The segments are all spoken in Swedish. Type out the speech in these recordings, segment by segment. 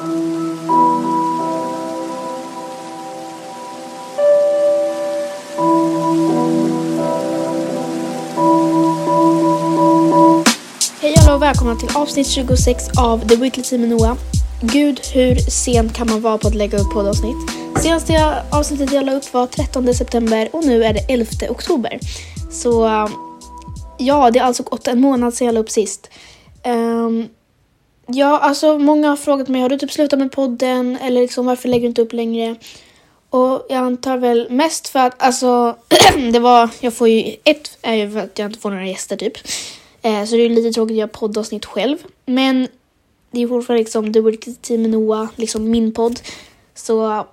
Hej alla och välkomna till avsnitt 26 av The Weekly Team med Noah. Gud, hur sent kan man vara på att lägga upp poddavsnitt? Senaste avsnittet jag la upp var 13 september och nu är det 11 oktober. Så um, ja, det är alltså gått en månad sedan jag la upp sist. Um, ja, alltså många har frågat mig, har du typ slutat med podden? Eller liksom varför lägger du inte upp längre? Och jag antar väl mest för att alltså, det var, jag får ju, ett är ju för att jag inte får några gäster typ. Eh, så det är lite tråkigt att göra poddavsnitt själv. Men det är fortfarande liksom du och Team med Noah, liksom min podd. Så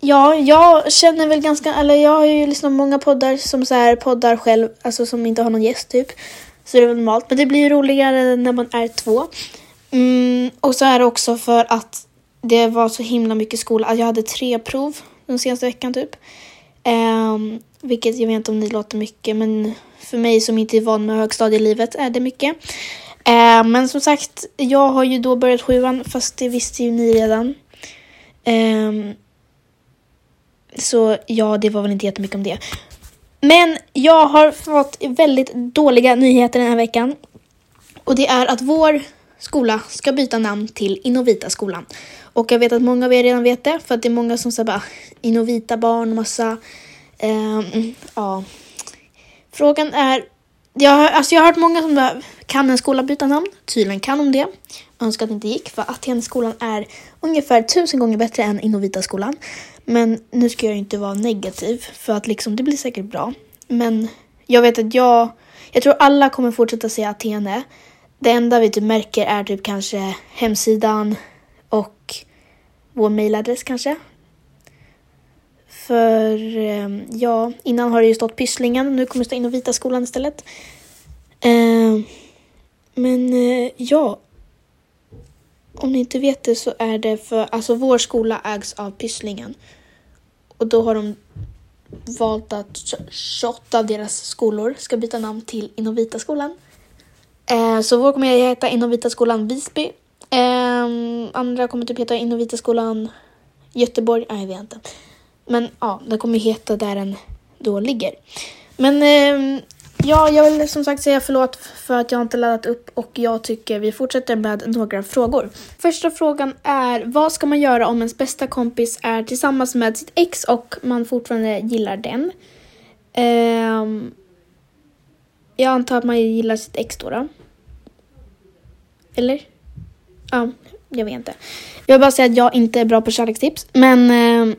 ja, jag känner väl ganska, eller jag har ju lyssnat på många poddar som så här poddar själv, alltså som inte har någon gäst typ. Så det är väl normalt, men det blir roligare när man är två. Mm, och så är det också för att det var så himla mycket skola, Alltså jag hade tre prov den senaste veckan typ. Um, vilket jag vet inte om det låter mycket men för mig som inte är van med högstadielivet är det mycket. Ehm, men som sagt, jag har ju då börjat sjuan fast det visste ju ni redan. Um, så ja, det var väl inte jättemycket om det. Men jag har fått väldigt dåliga nyheter den här veckan. Och det är att vår skola ska byta namn till Innovita skolan. Och jag vet att många av er redan vet det för att det är många som säger bara Innovita barn och massa ehm, ja. Frågan är jag har, alltså jag har hört många som bara, kan en skola byta namn? Tydligen kan de det. Önskar att det inte gick för Atenskolan är ungefär tusen gånger bättre än Innovita skolan. Men nu ska jag ju inte vara negativ för att liksom det blir säkert bra. Men jag vet att jag, jag tror alla kommer fortsätta säga Atene. Det enda vi typ märker är typ kanske hemsidan och vår mailadress kanske. För ehm, ja, innan har det ju stått Pysslingen, nu kommer det stå Innovita skolan istället. Eh, men eh, ja, om ni inte vet det så är det för, alltså vår skola ägs av Pysslingen. Och då har de valt att 28 av deras skolor ska byta namn till Innovita skolan. Eh, så vår kommer heta Innovita skolan Visby. Eh, andra kommer typ heta Innovita skolan Göteborg. Nej, jag vet inte. Men ja, den kommer heta där den då ligger. Men eh, ja, jag vill som sagt säga förlåt för att jag inte laddat upp och jag tycker vi fortsätter med några frågor. Första frågan är vad ska man göra om ens bästa kompis är tillsammans med sitt ex och man fortfarande gillar den? Um, jag antar att man gillar sitt ex då. då. Eller? Ja, jag vet inte. Jag vill bara säga att jag inte är bra på kärlekstips. Men um,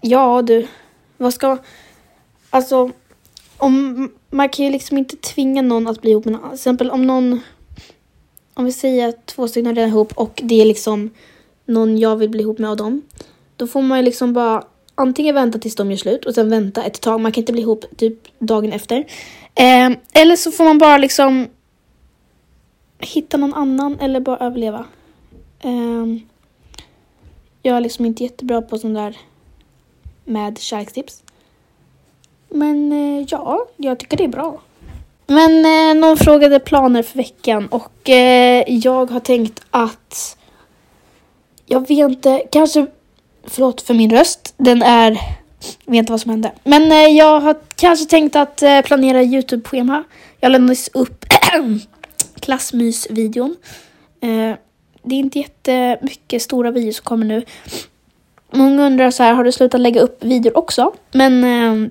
ja du, vad ska... Alltså, om, man kan ju liksom inte tvinga någon att bli ihop med någon. Till exempel om någon... Om vi säger att två stycken är redan ihop och det är liksom någon jag vill bli ihop med av dem. Då får man ju liksom bara antingen vänta tills de gör slut och sen vänta ett tag. Man kan inte bli ihop typ dagen efter. Eh, eller så får man bara liksom hitta någon annan eller bara överleva. Eh, jag är liksom inte jättebra på sån där med kärlekstips. Men eh, ja, jag tycker det är bra. Men eh, någon frågade planer för veckan och eh, jag har tänkt att jag vet inte, kanske förlåt för min röst, den är, jag vet inte vad som hände. Men eh, jag har kanske tänkt att eh, planera Youtube-schema. Jag lämnade upp klassmys-videon. Eh, det är inte jättemycket stora videos som kommer nu. Många undrar så här, har du slutat lägga upp videor också? Men eh,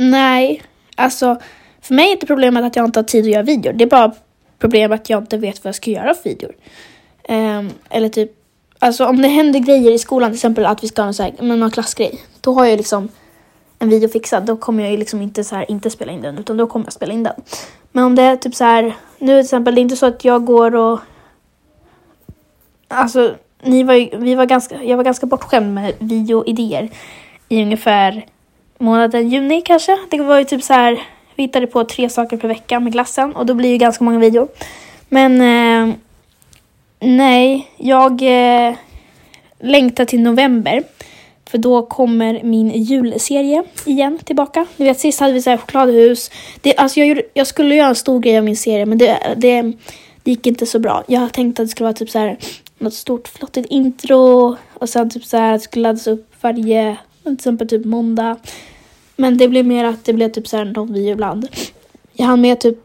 nej, alltså för mig är inte problemet att jag inte har tid att göra videor. Det är bara problemet att jag inte vet vad jag ska göra för videor. Um, eller typ, alltså om det händer grejer i skolan, till exempel att vi ska ha en så här, någon klassgrej. Då har jag liksom en video fixad. Då kommer jag ju liksom inte så här, inte spela in den, utan då kommer jag spela in den. Men om det är typ så här, nu till exempel, det är inte så att jag går och Alltså, ni var ju, vi var ganska, jag var ganska bortskämd med videoidéer i ungefär månaden juni kanske. Det var ju typ så här, vi hittade på tre saker per vecka med glassen och då blir det ju ganska många videor. Men eh, nej, jag eh, längtar till november. För då kommer min julserie igen tillbaka. Ni vet sist hade vi så här chokladhus. Det, alltså jag, gjorde, jag skulle göra en stor grej av min serie men det, det, det gick inte så bra. Jag tänkte att det skulle vara typ så här något stort flottigt intro och sen typ så här att det skulle laddas upp varje, till exempel typ måndag. Men det blev mer att det blev typ såhär någon video ibland. Jag hann med typ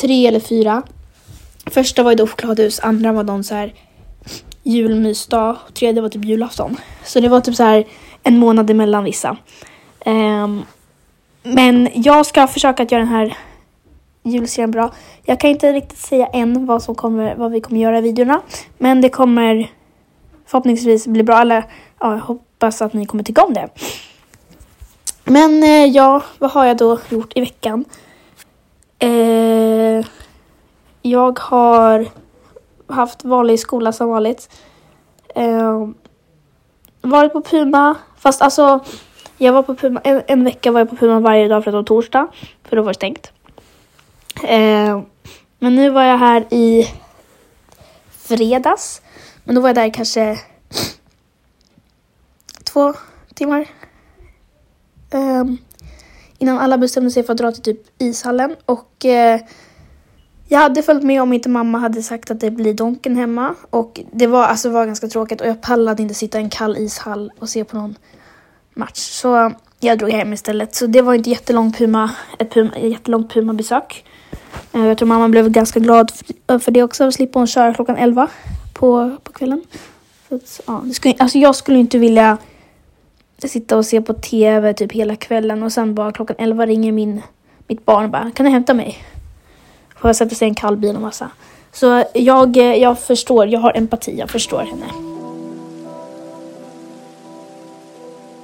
tre eller fyra. Första var ju då chokladhus, andra var någon såhär julmysdag och tredje var typ julafton. Så det var typ så här en månad emellan vissa. Um, men jag ska försöka att göra den här julserien bra. Jag kan inte riktigt säga än vad, som kommer, vad vi kommer göra i videorna. Men det kommer förhoppningsvis bli bra. Eller ja, jag hoppas att ni kommer tycka om det. Men eh, ja, vad har jag då gjort i veckan? Eh, jag har haft vanlig skola som vanligt. Eh, varit på Puma, fast alltså jag var på Puma, en, en, vecka var jag på Puma varje dag förutom torsdag, för då var det stängt. Eh, men nu var jag här i fredags, men då var jag där kanske två timmar. Eh, innan alla bestämde sig för att dra till typ ishallen och eh, jag hade följt med om inte mamma hade sagt att det blir Donken hemma. Och det var, alltså, var ganska tråkigt och jag pallade inte sitta i en kall ishall och se på någon match. Så eh, jag drog hem istället. Så det var inte jättelångt Puma, ett, Puma, ett jättelångt Puma-besök. Eh, jag tror mamma blev ganska glad eh, för det också, att slippa hon köra klockan 11 på, på kvällen. Så ja, det skulle, alltså jag skulle inte vilja sitta och se på TV typ hela kvällen och sen bara klockan 11 ringer min, mitt barn och bara kan du hämta mig? Får jag sätta sig i en kall bil och massa. Så jag, jag förstår, jag har empati, jag förstår henne.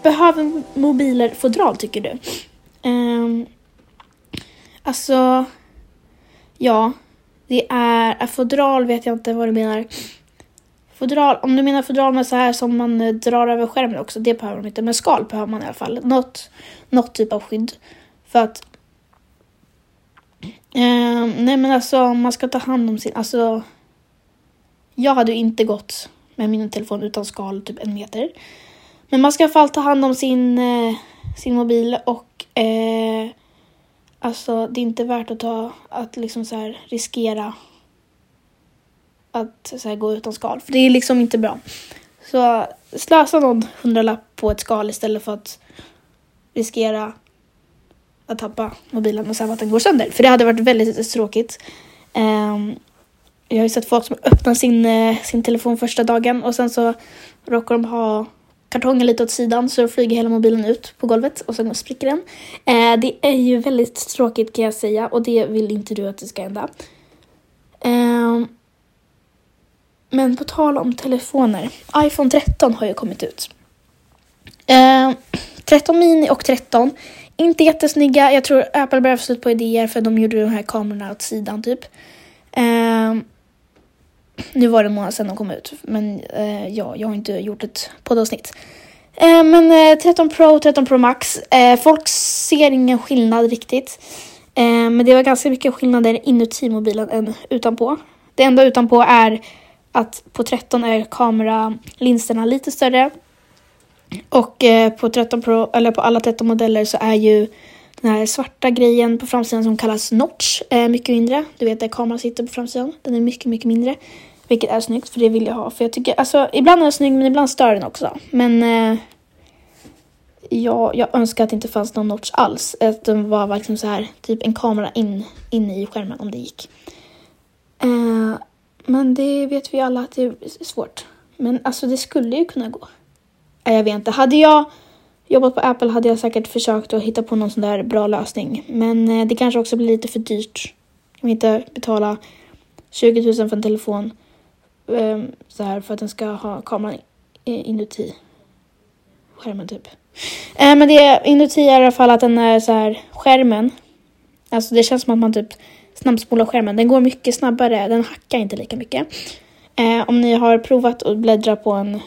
Behöver mobiler fodral tycker du? Um, alltså, ja. Det är, fodral vet jag inte vad du menar. Fodral, om du menar fodral med så här som man eh, drar över skärmen också, det behöver man inte. Men skal behöver man i alla fall. Något, något typ av skydd. För att Eh, nej men alltså man ska ta hand om sin, alltså. Jag hade ju inte gått med min telefon utan skal typ en meter. Men man ska i alla fall ta hand om sin, eh, sin mobil och Eh, alltså det är inte värt att ta, att liksom så här riskera att så här, gå utan skal. För det är liksom inte bra. Så slösa någon hundralapp på ett skal istället för att riskera att tappa mobilen och sen att den går sönder. För det hade varit väldigt tråkigt. Um, jag har ju sett folk som öppnar sin, uh, sin telefon första dagen och sen så råkar de ha kartongen lite åt sidan så flyger hela mobilen ut på golvet och sen spricker den. Uh, det är ju väldigt tråkigt kan jag säga och det vill inte du att det ska hända. Um, men på tal om telefoner. iPhone 13 har ju kommit ut. Eh, 13 mini och 13 inte jättesnygga. Jag tror Apple börjar få slut på idéer för de gjorde de här kamerorna åt sidan typ. Eh, nu var det en månad sedan de kom ut, men eh, ja, jag har inte gjort ett poddavsnitt. Eh, men eh, 13 Pro, 13 Pro Max. Eh, folk ser ingen skillnad riktigt. Eh, men det var ganska mycket skillnader inuti mobilen än utanpå. Det enda utanpå är att på 13 är kameralinserna lite större och eh, på 13 Pro, eller på alla 13 modeller så är ju den här svarta grejen på framsidan som kallas notch eh, mycket mindre. Du vet där kameran sitter på framsidan. Den är mycket, mycket mindre. Vilket är snyggt för det vill jag ha. För jag tycker, alltså ibland är den snygg men ibland stör den också. Men eh, ja, jag önskar att det inte fanns någon notch alls. Att den var liksom så här, typ en kamera in, in i skärmen om det gick. Men det vet vi alla att det är svårt. Men alltså det skulle ju kunna gå. Jag vet inte. Hade jag jobbat på Apple hade jag säkert försökt att hitta på någon sån där bra lösning. Men eh, det kanske också blir lite för dyrt. Jag vill inte betala 20 000 för en telefon ehm, så här för att den ska ha kameran inuti skärmen typ. Eh, men det inuti är i alla fall att den är så här skärmen. Alltså det känns som att man typ snabbspola skärmen. Den går mycket snabbare. Den hackar inte lika mycket. Eh, om ni har provat att bläddra på en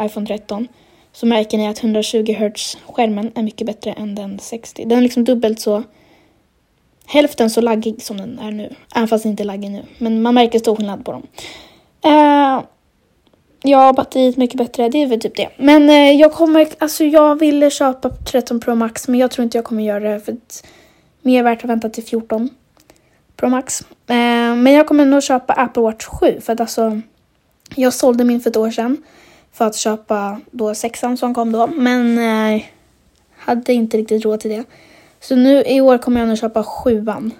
iPhone 13 så märker ni att 120 Hz skärmen är mycket bättre än den 60. Den är liksom dubbelt så hälften så laggig som den är nu. Även fast den inte är laggig nu. Men man märker stor skillnad på dem. Eh, ja, batteriet är mycket bättre. Det är väl typ det. Men eh, jag kommer, alltså jag ville köpa 13 Pro Max men jag tror inte jag kommer göra det för att mer värt att vänta till 14 Pro Max. Eh, men jag kommer nog köpa Apple Watch 7 för att alltså jag sålde min för ett år sedan för att köpa då sexan som kom då men eh, hade inte riktigt råd till det. Så nu i år kommer jag nog köpa sjuan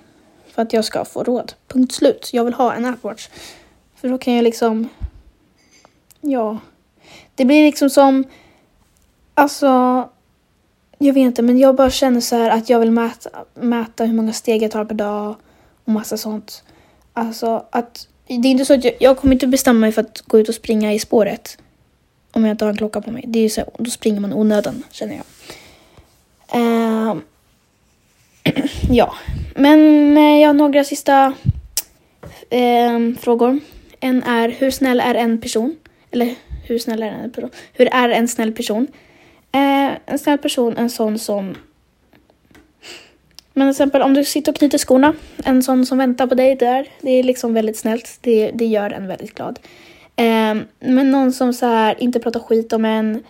för att jag ska få råd. Punkt slut. Jag vill ha en Apple Watch. För då kan jag liksom, ja, det blir liksom som, alltså, jag vet inte, men jag bara känner så här att jag vill mäta, mäta hur många steg jag tar per dag och massa sånt. Alltså att, det är inte så att jag, jag kommer inte bestämma mig för att gå ut och springa i spåret om jag inte har en klocka på mig. Det är ju så, då springer man onödan känner jag. Uh, ja, men eh, jag har några sista uh, frågor. En är hur snäll är en person? Eller hur snäll är en person? Hur är en snäll person? Uh, en snäll person en sån som men till exempel om du sitter och knyter skorna, en sån som väntar på dig där, det är liksom väldigt snällt. Det, det gör en väldigt glad. Eh, men någon som så här inte pratar skit om en,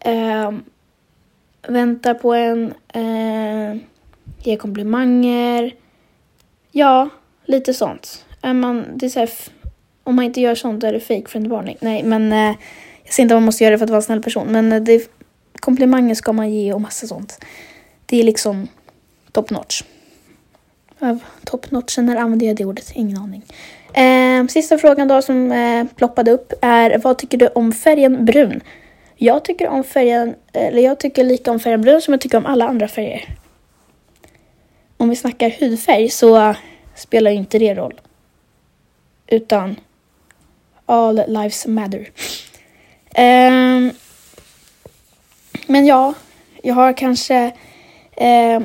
eh, väntar på en, eh, ger komplimanger. Ja, lite sånt. Är man, det är så här, om man inte gör sånt då är det fake friend-varning. Nej, men eh, jag ser inte om man måste göra det för att vara en snäll person. Men eh, det, komplimanger ska man ge och massa sånt. Det är liksom top notch. Top notch, när använder jag det ordet? Ingen aning. Eh, sista frågan då som eh, ploppade upp är vad tycker du om färgen brun? Jag tycker om färgen, eller jag tycker lika om färgen brun som jag tycker om alla andra färger. Om vi snackar hudfärg så spelar inte det roll. Utan all lives matter. Eh, men ja, jag har kanske eh,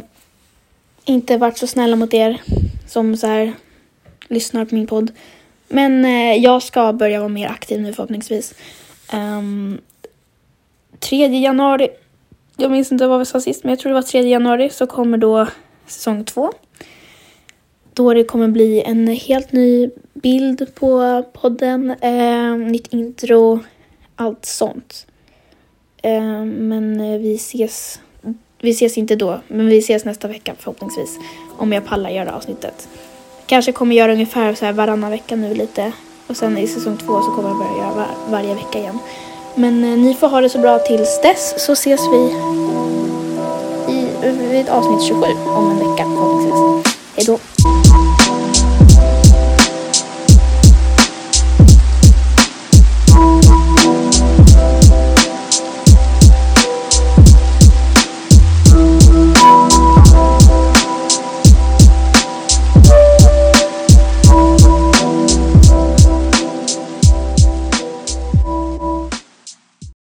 inte varit så snälla mot er som så här lyssnar på min podd. Men eh, jag ska börja vara mer aktiv nu förhoppningsvis. Ehm, um, 3 januari, jag minns inte vad vi sa sist, men jag tror det var 3 januari så kommer då säsong två. Då det kommer bli en helt ny bild på podden, eh, nytt intro, allt sånt. Ehm, eh, men vi ses vi ses inte då, men vi ses nästa vecka förhoppningsvis. Om jag pallar göra avsnittet. Kanske kommer göra ungefär så här varannan vecka nu lite. Och sen i säsong två så kommer jag börja göra var varje vecka igen. Men eh, ni får ha det så bra tills dess så ses vi i, vid avsnitt 27 om en vecka förhoppningsvis. Hejdå!